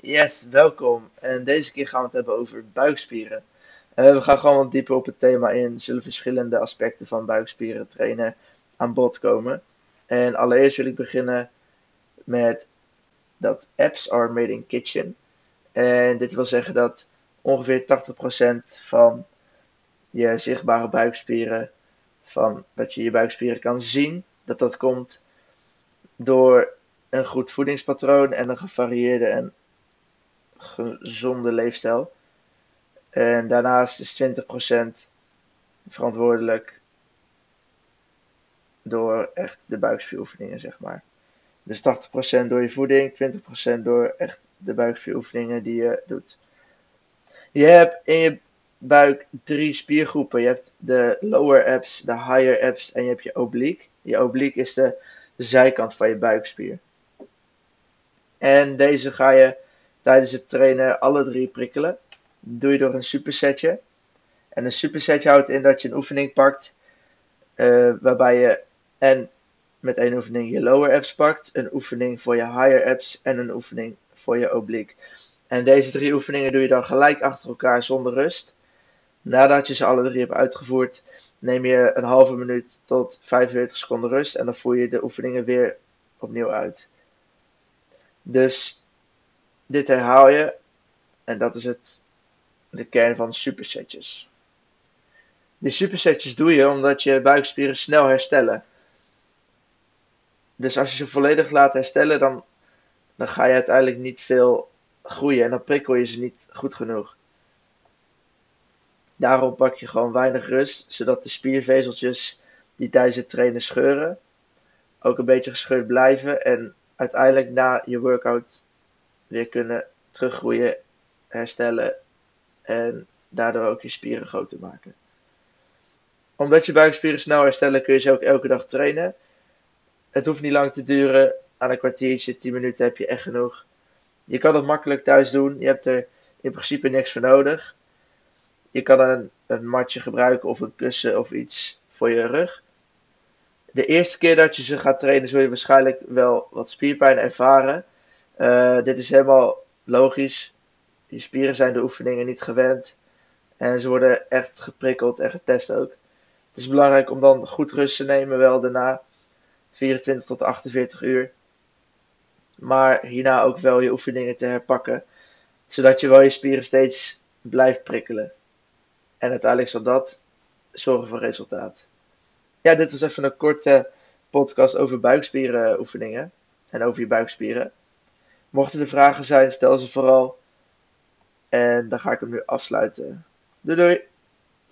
Yes, welkom. En deze keer gaan we het hebben over buikspieren. Eh, we gaan gewoon wat dieper op het thema in. Zullen verschillende aspecten van buikspieren trainen aan bod komen. En allereerst wil ik beginnen met dat apps are made in kitchen. En dit wil zeggen dat ongeveer 80% van je zichtbare buikspieren, van dat je je buikspieren kan zien, dat dat komt door een goed voedingspatroon en een gevarieerde en gezonde leefstijl. En daarnaast is 20% verantwoordelijk door echt de buikspieroefeningen, zeg maar. Dus 80% door je voeding, 20% door echt de buikspieroefeningen die je doet. Je hebt in je buik drie spiergroepen. Je hebt de lower abs, de higher abs en je hebt je oblique. Je oblique is de zijkant van je buikspier. En deze ga je tijdens het trainen alle drie prikkelen. Doe je door een supersetje. En een supersetje houdt in dat je een oefening pakt uh, waarbij je en met één oefening je lower abs pakt, een oefening voor je higher abs en een oefening voor je oblique. En deze drie oefeningen doe je dan gelijk achter elkaar zonder rust. Nadat je ze alle drie hebt uitgevoerd, neem je een halve minuut tot 45 seconden rust en dan voer je de oefeningen weer opnieuw uit. Dus dit herhaal je en dat is het, de kern van supersetjes. Die supersetjes doe je omdat je buikspieren snel herstellen. Dus als je ze volledig laat herstellen, dan, dan ga je uiteindelijk niet veel groeien en dan prikkel je ze niet goed genoeg. Daarom pak je gewoon weinig rust, zodat de spiervezeltjes die tijdens het trainen scheuren, ook een beetje gescheurd blijven en uiteindelijk na je workout weer kunnen teruggroeien, herstellen en daardoor ook je spieren groter maken. Omdat je buikspieren snel herstellen, kun je ze ook elke dag trainen. Het hoeft niet lang te duren. Aan een kwartiertje, 10 minuten heb je echt genoeg. Je kan het makkelijk thuis doen. Je hebt er in principe niks voor nodig. Je kan een, een matje gebruiken of een kussen of iets voor je rug. De eerste keer dat je ze gaat trainen, zul je waarschijnlijk wel wat spierpijn ervaren. Uh, dit is helemaal logisch. Je spieren zijn de oefeningen niet gewend. En ze worden echt geprikkeld en getest ook. Het is belangrijk om dan goed rust te nemen, wel daarna 24 tot 48 uur. Maar hierna ook wel je oefeningen te herpakken. Zodat je wel je spieren steeds blijft prikkelen. En uiteindelijk zal dat zorgen voor resultaat. Ja, dit was even een korte podcast over buikspierenoefeningen. En over je buikspieren. Mochten er vragen zijn, stel ze vooral. En dan ga ik hem nu afsluiten. Doei doei!